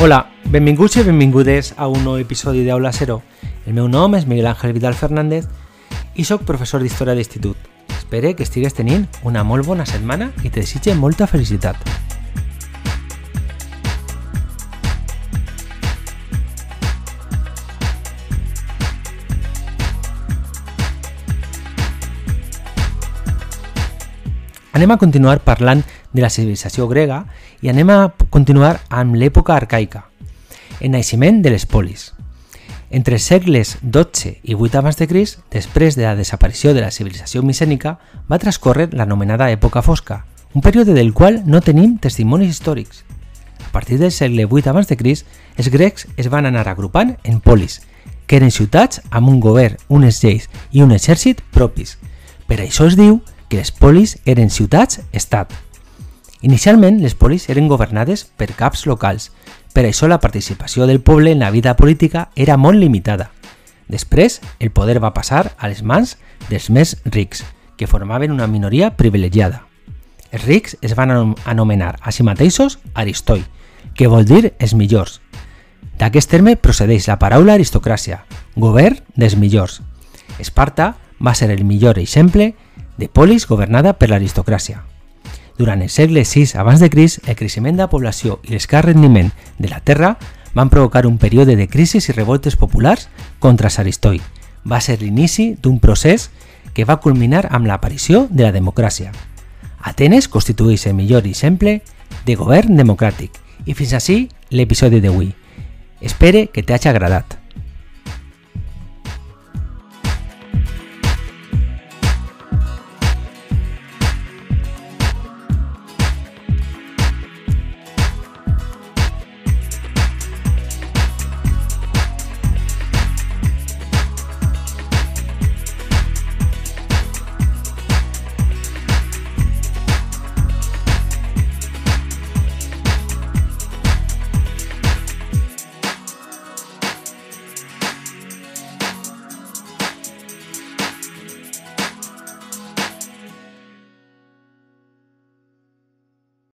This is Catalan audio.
Hola, benvinguts i benvingudes a un nou episodi d'Aula Cero. El meu nom és Miguel Ángel Vidal Fernández i sóc professor d'Història d'Institut. Espero que estigues tenint una molt bona setmana i te desitge molta felicitat. Anem a continuar parlant de la civilització grega i anem a continuar amb l'època arcaica, el naixement de les polis. Entre els segles XII i VIII a.C., després de la desaparició de la civilització micènica, va transcórrer l'anomenada època fosca, un període del qual no tenim testimonis històrics. A partir del segle VIII a.C., els grecs es van anar agrupant en polis, que eren ciutats amb un govern, unes lleis i un exèrcit propis. Per això es diu que les polis eren ciutats-estat. Inicialment, les polis eren governades per caps locals, per això la participació del poble en la vida política era molt limitada. Després, el poder va passar a les mans dels més rics, que formaven una minoria privilegiada. Els rics es van anomenar a si mateixos Aristoi, que vol dir els millors. D'aquest terme procedeix la paraula aristocràcia, govern dels millors. Esparta va ser el millor exemple de polis governada per l'aristocràcia. Durant el segle VI abans de Cris, el creixement de la població i l'escàs rendiment de la terra van provocar un període de crisis i revoltes populars contra Saristoi. Va ser l'inici d'un procés que va culminar amb l'aparició de la democràcia. Atenes constitueix el millor exemple de govern democràtic. I fins així l'episodi d'avui. Espere que t'hagi agradat.